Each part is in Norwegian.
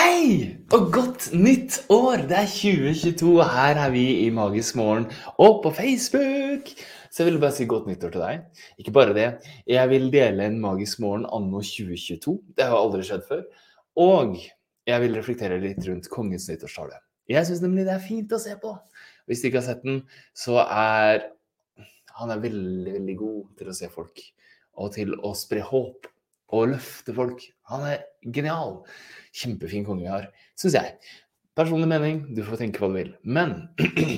Hei og godt nytt år! Det er 2022, og her er vi i Magisk morgen og på Facebook. Så jeg vil bare si godt nyttår til deg. Ikke bare det, jeg vil dele en Magisk morgen anno 2022. Det har aldri skjedd før. Og jeg vil reflektere litt rundt kongens nyttårstale. Jeg syns nemlig det er fint å se på. Hvis du ikke har sett den, så er han er veldig, veldig god til å se folk. Og til å spre håp og løfte folk. Han er genial. Kjempefin konge vi har, syns jeg. Personlig mening, du får tenke hva du vil. Men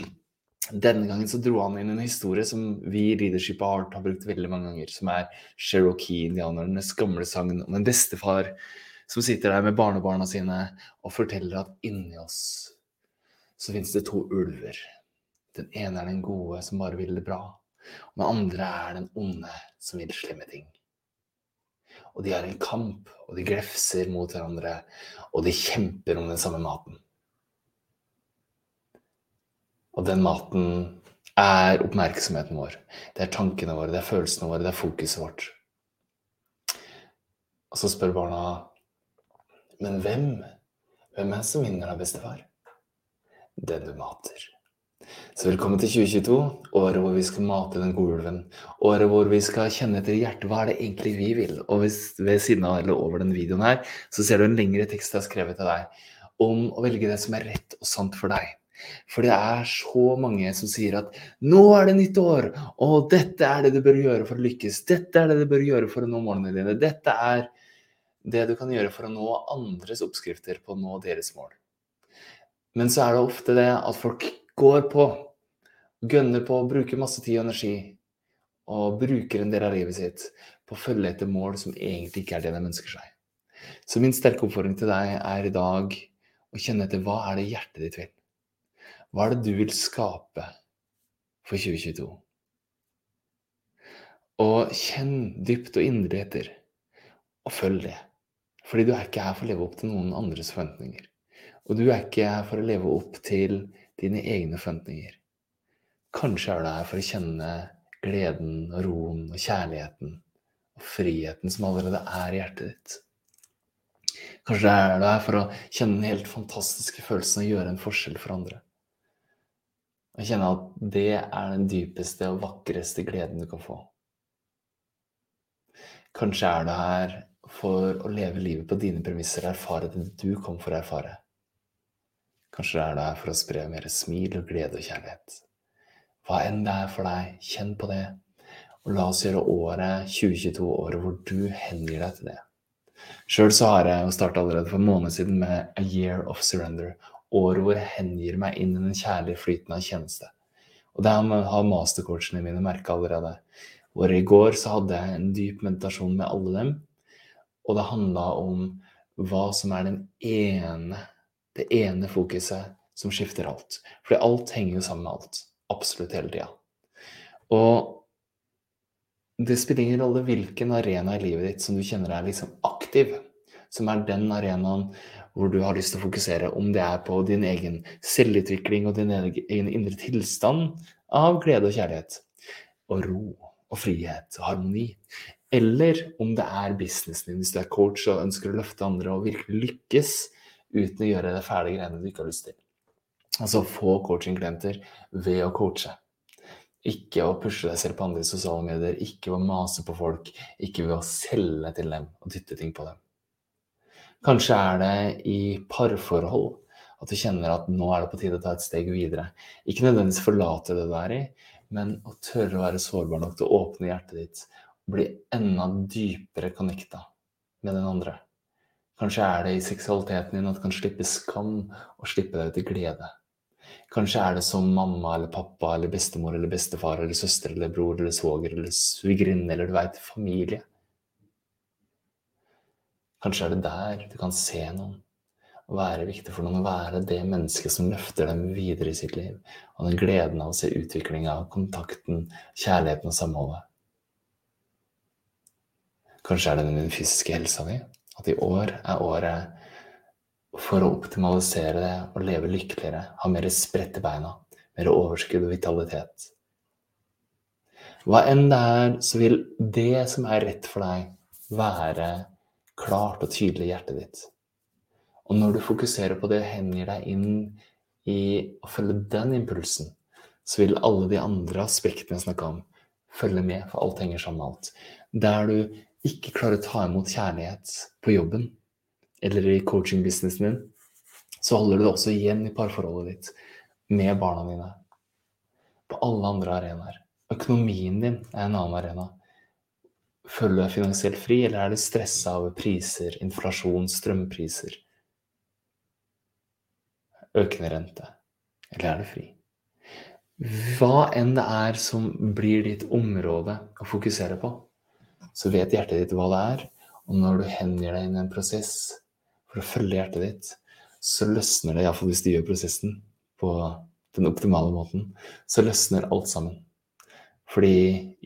denne gangen så dro han inn en historie som vi i Leadership Art har brukt veldig mange ganger, som er Cherokee-indianernes gamle sagn om en bestefar som sitter der med barnebarna sine og forteller at inni oss så finnes det to ulver. Den ene er den gode som bare vil det bra, og den andre er den onde som vil slemme ting. Og de har en kamp, og de glefser mot hverandre, og de kjemper om den samme maten. Og den maten er oppmerksomheten vår. Det er tankene våre, det er følelsene våre, det er fokuset vårt. Og så spør barna Men hvem? Hvem er det som vinner da, bestefar? Den du mater. Så velkommen til 2022, året hvor vi skal mate den gode ulven. Året hvor vi skal kjenne etter hjertet hva er det egentlig vi vil. Og hvis, ved siden av eller over den videoen her, så ser du en lengre tekst jeg har skrevet til deg om å velge det som er rett og sant for deg. For det er så mange som sier at nå er det nytt år, og dette er det du bør gjøre for å lykkes. Dette er det du bør gjøre for å nå målene dine. Dette er det du kan gjøre for å nå andres oppskrifter på å nå deres mål. Men så er det ofte det at folk går på, gønner på, bruker masse tid og energi og bruker en del av livet sitt på å følge etter mål som egentlig ikke er det de ønsker seg. Så min sterke oppfordring til deg er i dag å kjenne etter hva er det hjertet ditt vil? Hva er det du vil skape for 2022? Og kjenn dypt og inderlig etter, og følg det. Fordi du er ikke her for å leve opp til noen andres forventninger. Og du er ikke her for å leve opp til dine egne forventninger. Kanskje er du her for å kjenne gleden og roen og kjærligheten og friheten som allerede er i hjertet ditt. Kanskje er du her for å kjenne den helt fantastiske følelsen å gjøre en forskjell for andre. Og kjenne at det er den dypeste og vakreste gleden du kan få. Kanskje er du her for å leve livet på dine premisser og erfare det du kom for å erfare. Kanskje det er der for å spre mer smil og glede og kjærlighet. Hva enn det er for deg, kjenn på det. Og la oss gjøre året 2022 året hvor du hengir deg til det. Sjøl så har jeg starta allerede for en måned siden med A Year of Surrender. Året hvor jeg hengir meg inn i den kjærlige flyten av tjeneste. Og det har mastercoachene mine merka allerede. Hvor i går så hadde jeg en dyp meditasjon med alle dem. Og det handla om hva som er den ene det ene fokuset som skifter alt. Fordi alt henger jo sammen med alt. Absolutt hele tida. Og det spiller ingen rolle hvilken arena i livet ditt som du kjenner er liksom aktiv, som er den arenaen hvor du har lyst til å fokusere, om det er på din egen selvutvikling og din egen indre tilstand av glede og kjærlighet, og ro og frihet og harmoni, eller om det er businessen din, hvis du er coach og ønsker å løfte andre og virkelig lykkes uten å gjøre det fæle greiene du ikke har lyst til. Altså få coaching-klienter ved å coache. Ikke å pushe deg selv på andre sosiale medier, ikke å mase på folk, ikke ved å selge til dem og dytte ting på dem. Kanskje er det i parforhold at du kjenner at nå er det på tide å ta et steg videre. Ikke nødvendigvis forlate det du er i, men å tørre å være sårbar nok til å åpne hjertet ditt og bli enda dypere connecta med den andre. Kanskje er det i seksualiteten din at du kan slippe skam og slippe deg til glede. Kanskje er det som mamma eller pappa eller bestemor eller bestefar eller søster eller bror eller svoger eller svigerinne eller du veit familie. Kanskje er det der du kan se noen og være viktig for noen å være det mennesket som løfter dem videre i sitt liv, og den gleden av å se utviklinga, kontakten, kjærligheten og samholdet. Kanskje er det den fysiske helsa di, at i år er året for å optimalisere det og leve lykkeligere, ha mer spredt i beina, mer overskudd og vitalitet. Hva enn det er, så vil det som er rett for deg, være klart og tydelig i hjertet ditt. Og når du fokuserer på det og hengir deg inn i å følge den impulsen, så vil alle de andre aspektene jeg snakka om, følge med, for alt henger sammen med alt. Der du ikke klarer å ta imot kjærlighet på jobben eller i coaching-businessen din, så holder du det også igjen i parforholdet ditt, med barna dine, på alle andre arenaer. Økonomien din er en annen arena. Føler du deg finansielt fri, eller er du stressa over priser, inflasjon, strømpriser? Økende rente? Eller er du fri? Hva enn det er som blir ditt område å fokusere på, så vet hjertet ditt hva det er. Og når du hengir deg inn i en prosess for å følge hjertet ditt, så løsner det, iallfall hvis du gjør prosessen på den optimale måten, så løsner alt sammen. Fordi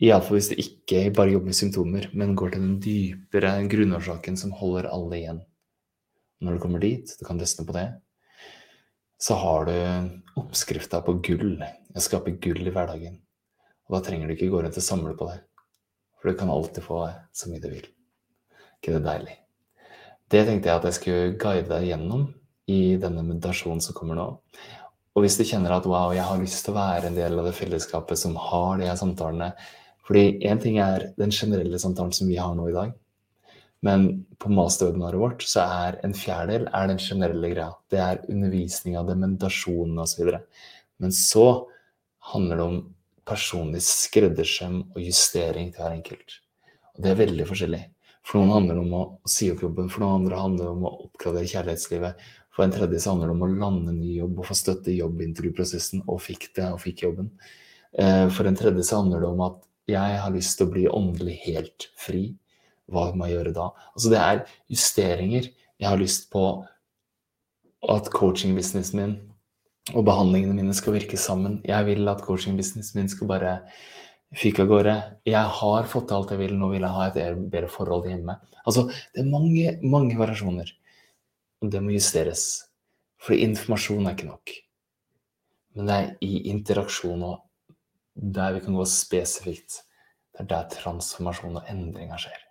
iallfall hvis du ikke bare jobber med symptomer, men går til den dypere grunnårsaken som holder alle igjen. Når du kommer dit, du kan løsne på det, så har du oppskrifta på gull. Å skape gull i hverdagen. Og da trenger du ikke gå rundt og samle på det. For du kan alltid få så mye du vil. ikke det deilig? Det tenkte jeg at jeg skulle guide deg gjennom i denne meditasjonen som kommer nå. Og hvis du kjenner at wow, jeg har lyst til å være en del av det fellesskapet som har de her samtalene Fordi én ting er den generelle samtalen som vi har nå i dag. Men på masterwebinaret vårt så er en fjerdedel er den generelle greia. Det er undervisninga, det er meditasjonen osv. Men så handler det om personlig skreddersøm og justering til hver enkelt. Og det er veldig forskjellig. For noen handler det om å si opp jobben, for noen andre handler det om å oppgradere kjærlighetslivet. For en tredje så handler det om å lande ny jobb og få støtte i jobbintervjuprosessen, og fikk det, og fikk jobben. Eh, for en tredje så handler det om at jeg har lyst til å bli åndelig helt fri. Hva må jeg gjøre da? Altså det er justeringer. Jeg har lyst på at coaching-businessen min og behandlingene mine skal virke sammen. Jeg vil at coaching-businessen min skal bare fyke av gårde. Jeg har fått til alt jeg vil, nå vil jeg ha et bedre forhold hjemme. Altså, det er mange, mange variasjoner. Og det må justeres. For informasjon er ikke nok. Men det er i interaksjon og der vi kan gå spesifikt. Det er der transformasjon og endringer skjer.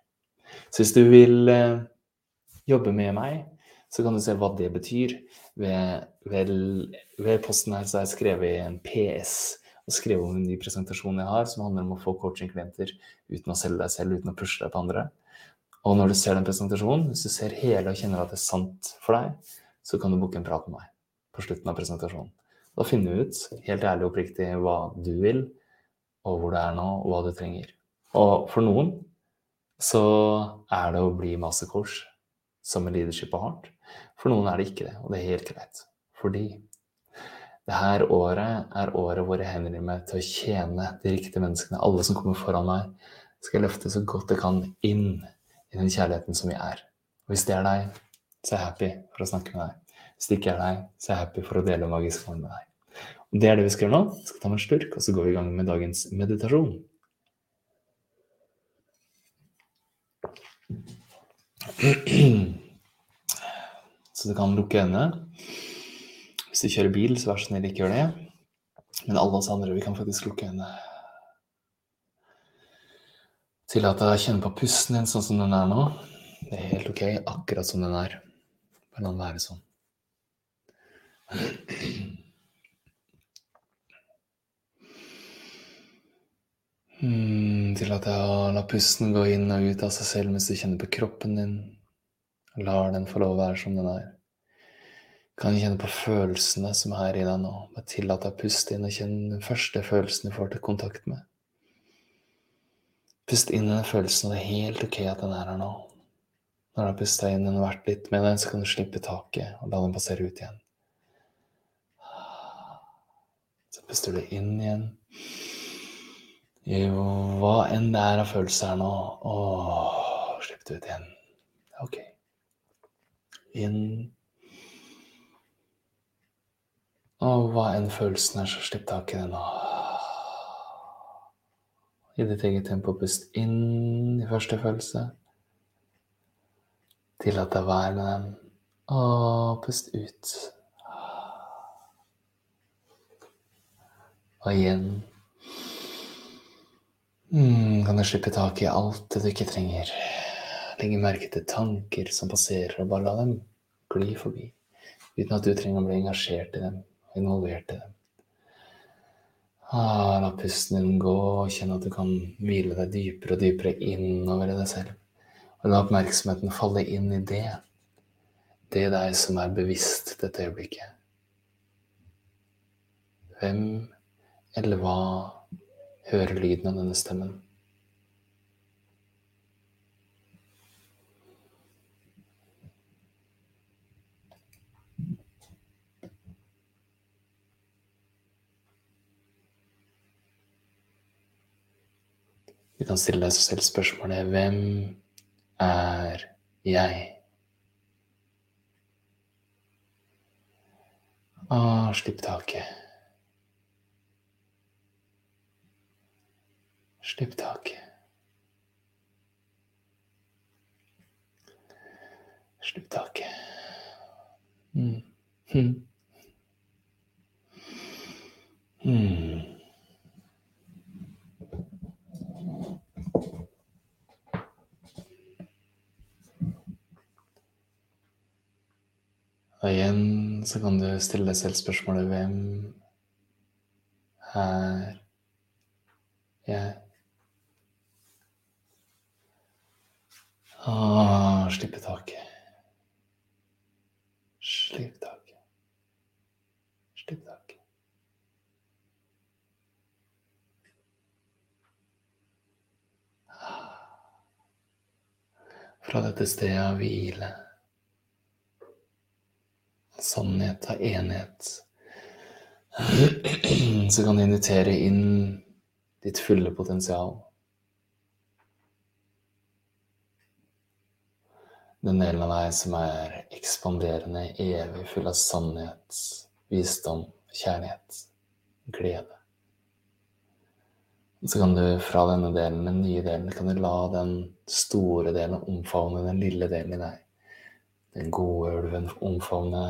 Så hvis du vil eh, jobbe med meg, så kan du se hva det betyr. Ved, ved, ved posten her så har jeg skrevet en PS og skrevet om en ny presentasjon jeg har, som handler om å få coaching-klienter uten å selge deg selv, uten å pushe deg på andre. Og når du ser den presentasjonen, hvis du ser hele og kjenner at det er sant for deg, så kan du booke en prat med meg på slutten av presentasjonen. Da finner vi ut, helt ærlig og oppriktig, hva du vil, og hvor du er nå, og hva du trenger. Og for noen så er det å bli mastercoach som en leadership og hardt. For noen er det ikke det, og det er helt greit. Fordi det her året er året hvor jeg henvender meg til å tjene de riktige menneskene. Alle som kommer foran meg, skal jeg løfte så godt jeg kan inn i den kjærligheten som vi er. Og hvis det er deg, så er jeg happy for å snakke med deg. Hvis det ikke er deg, så er jeg happy for å dele magisk form med deg. Og det er det vi skal gjøre nå. Vi skal ta med en slurk, og så går vi i gang med dagens meditasjon. Så du kan lukke øynene. Hvis du kjører bil, så vær så snill, ikke gjør det. Men alle oss andre, vi kan faktisk lukke øynene. Tillat deg å kjenne på pusten din sånn som den er nå. Det er helt ok, akkurat som den er. Bare la den være sånn. Mm, Tillat deg å la pusten gå inn og ut av seg selv mens du kjenner på kroppen din. Lar den få lov å være som den er. Kan kjenne på følelsene som er i deg nå. Bare tillat deg å puste inn og kjenne den første følelsen du får til kontakt med. Pust inn den følelsen, og det er helt ok at den er her nå. Når du har pusta inn den vært litt med den, så kan du slippe taket og la den passere ut igjen. Så puster du inn igjen. Jo, hva enn det er av følelser her nå, åh, slipp det ut igjen. Ok. Inn. Og hva enn følelsen er, så slipp tak i den nå i ditt eget tempo. Pust inn i første følelse. Tillat deg å være med den. Og pust ut. Og igjen mm, kan du slippe tak i alt det du ikke trenger. Legge merke til tanker som passerer, og bare la dem gli forbi. Uten at du trenger å bli engasjert i dem, involvert i dem. Ah, la pusten din gå, og kjenn at du kan hvile deg dypere og dypere innover i deg selv. Og la oppmerksomheten falle inn i det. Det er deg som er bevisst dette øyeblikket. Hvem eller hva hører lyden av denne stemmen? Du kan stille deg selv spørsmålet Hvem er jeg? Ah, slipp taket. Slipp taket. Slipp taket. Mm. Mm. Mm. Og igjen så kan du stille deg selv spørsmålet Hvem er jeg? Ah, slippe taket. Slipp taket. Slipp taket. Fra dette stedet hvile sannhet, av enhet, så kan du invitere inn ditt fulle potensial. Den delen av deg som er ekspanderende, evig full av sannhet, visdom, kjærlighet, glede. Så kan du fra denne delen, den nye delen, kan du la den store delen omfavne den lille delen i deg. Den gode ulven omfavne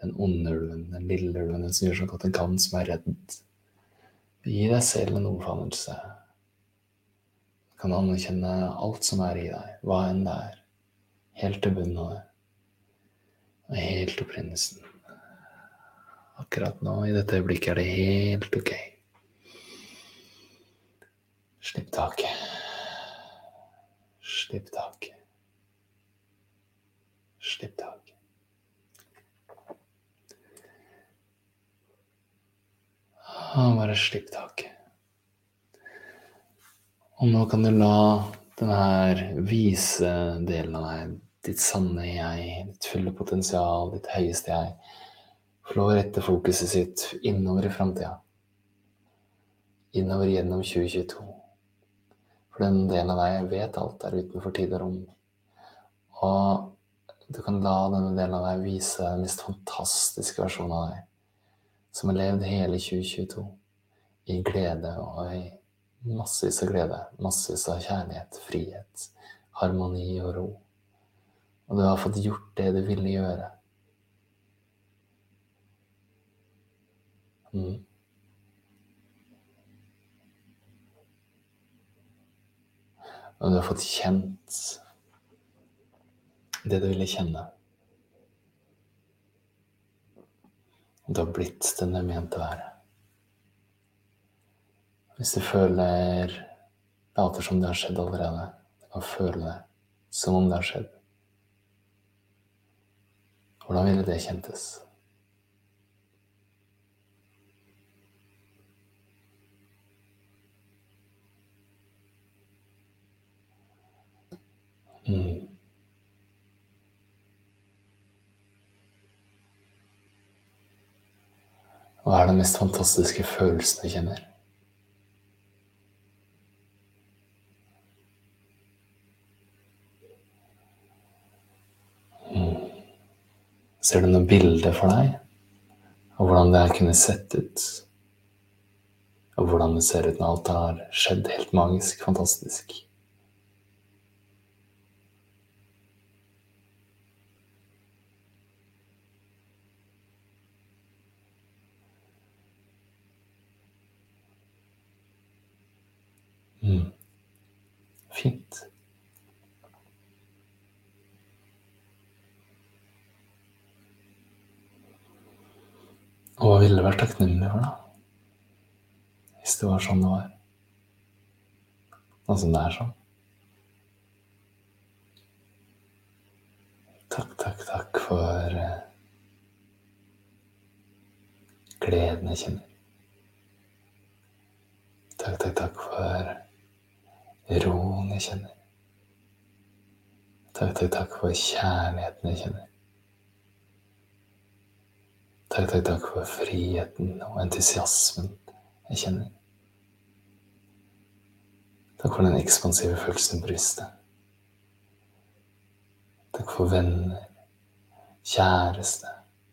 den onde ulven, den lille ulven, den som gjør så godt den kan, som er redd. Gi deg selv en omfavnelse. Du kan anerkjenne alt som er i deg, hva enn det er, helt til bunnen av det, og helt opprinnelsen. Akkurat nå, i dette øyeblikket, er det helt ok. Slipp taket. Slipp taket. Slipp taket. Bare slipp taket. Og nå kan du la denne vise delen av deg, ditt sanne jeg, ditt fulle potensial, ditt høyeste jeg, få lov å rette fokuset sitt innover i framtida. Innover gjennom 2022. For den delen av deg vet alt der utenfor tid og rom. Og du kan la denne delen av deg vise den mest fantastiske versjonen av deg som har levd hele 2022 i glede og i massevis av glede, massevis av kjærlighet, frihet, harmoni og ro. Og du har fått gjort det du ville gjøre. Mm. Og du har fått kjent det du ville kjenne. Du har blitt den du er ment å være. Hvis du føler Later som det har skjedd allerede. Du kan føle det som om det har skjedd. Hvordan ville det kjentes? Mm. Hva er den mest fantastiske følelsen du kjenner? Mm. Ser du noe bilde for deg av hvordan det her kunne sett ut? Og hvordan det ser ut når alt har skjedd helt magisk, fantastisk? Mm. Fint. Og hva ville vært takknemlig for, da? Hvis det var sånn det var. Sånn som det er sånn. Takk, takk, takk for eh, gleden jeg kjenner. Takk, takk, takk for roen jeg kjenner. Takk, takk, takk for kjærligheten jeg kjenner. Takk, takk, takk for friheten og entusiasmen jeg kjenner. Takk for den ekspansive følelsen i brystet. Takk for venner, kjæreste,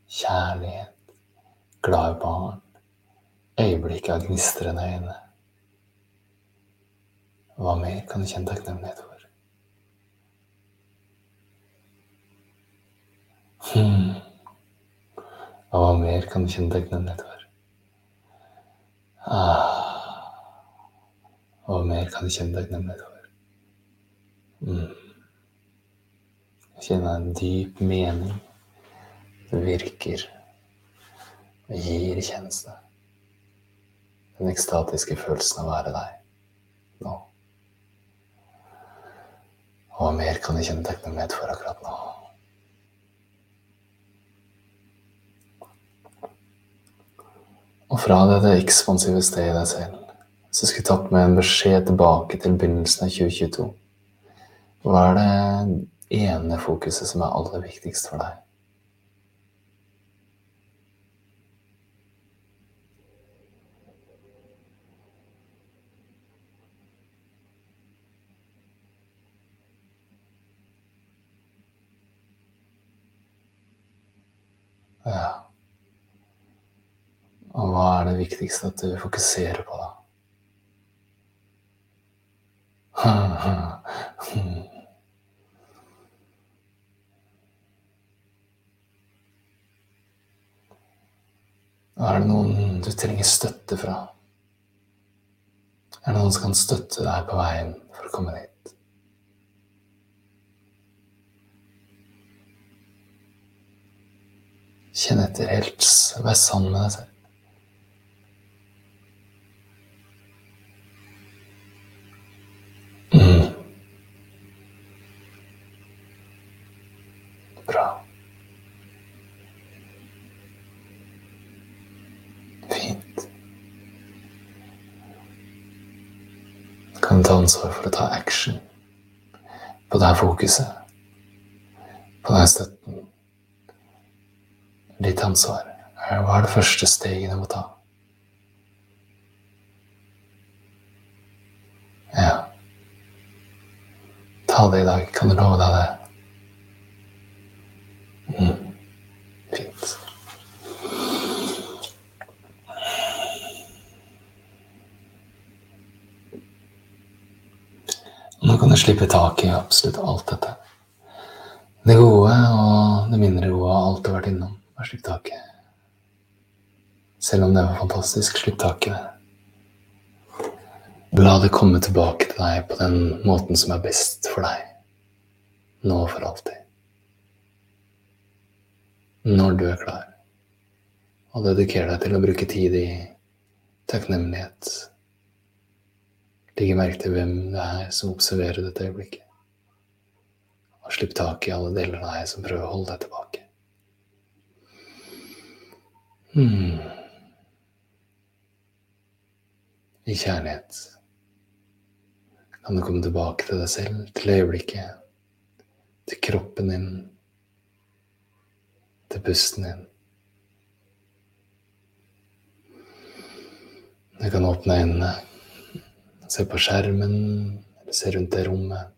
kjærlighet, glade barn, øyeblikket av gnistrende øyne. Hva mer kan du kjenne takknemlighet for? Hmm. Hva mer kan du kjenne takknemlighet for? Ah. Hva mer kan du kjenne takknemlighet for? Mm. Kjenne en dyp mening. som virker og gir tjeneste. Den ekstatiske følelsen av å være deg nå. Hva mer kan jeg kjenne takknemlighet for akkurat nå? Og fra dette ekspansive stedet i deg selv så skulle jeg tatt med en beskjed tilbake til begynnelsen av 2022. Hva er det ene fokuset som er aller viktigst for deg? Ja. Og hva er det viktigste at du fokuserer på, da? Er det noen du trenger støtte fra? Er det noen som kan støtte deg på veien for å komme dit? Kjenn etter helt. Vær sann med deg selv. kan ta ansvar for å ta action på det her fokuset, på den støtten. Ditt ansvar. Hva er det første steget du må ta? Ja. Ta det i dag. Kan du love deg det? Fint. Nå kan du slippe tak i absolutt alt dette. Det gode og det mindre gode og alt du har vært innom. Bare slipp taket. Selv om det var fantastisk, slipp taket. La det komme tilbake til deg på den måten som er best for deg. Nå og for alltid. Når du er klar. Og dediker deg til å bruke tid i takknemlighet Legge merke til hvem det er som observerer dette øyeblikket. Og slipp tak i alle deler av deg som prøver å holde deg tilbake. Hmm. I kjærlighet kan du komme tilbake til deg selv, til øyeblikket, til kroppen din, til pusten din. Du kan åpne øynene Se på skjermen, eller se rundt det rommet.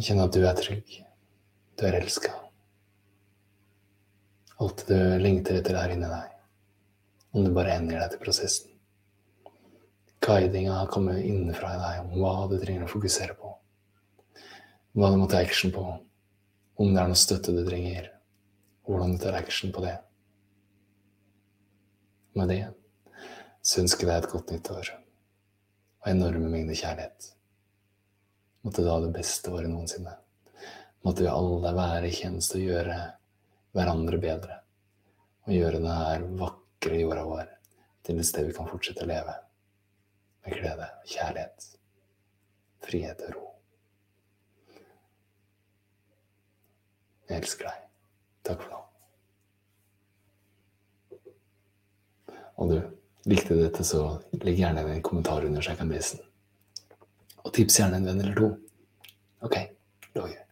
Kjenne at du er trygg. Du er elska. Alt det du lengter etter, er inni deg. Om du bare ender deg til prosessen. Guidinga kommer innenfra i deg om hva du trenger å fokusere på. Hva du må ta action på. Om det er noe støtte du trenger. Hvordan du tar action på det. Med det så ønsker jeg deg et godt nytt år og enorme mengder kjærlighet. Måtte du ha det beste året noensinne. Måtte vi alle være i tjeneste og gjøre hverandre bedre. Og gjøre denne vakre jorda vår til et sted vi kan fortsette å leve med glede, kjærlighet, frihet og ro. Jeg elsker deg. Takk for nå. Og du, likte dette, så legg gjerne en kommentar under den. Og tips gjerne en venn eller to. Ok, lov gjør.